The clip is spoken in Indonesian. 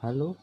Halo?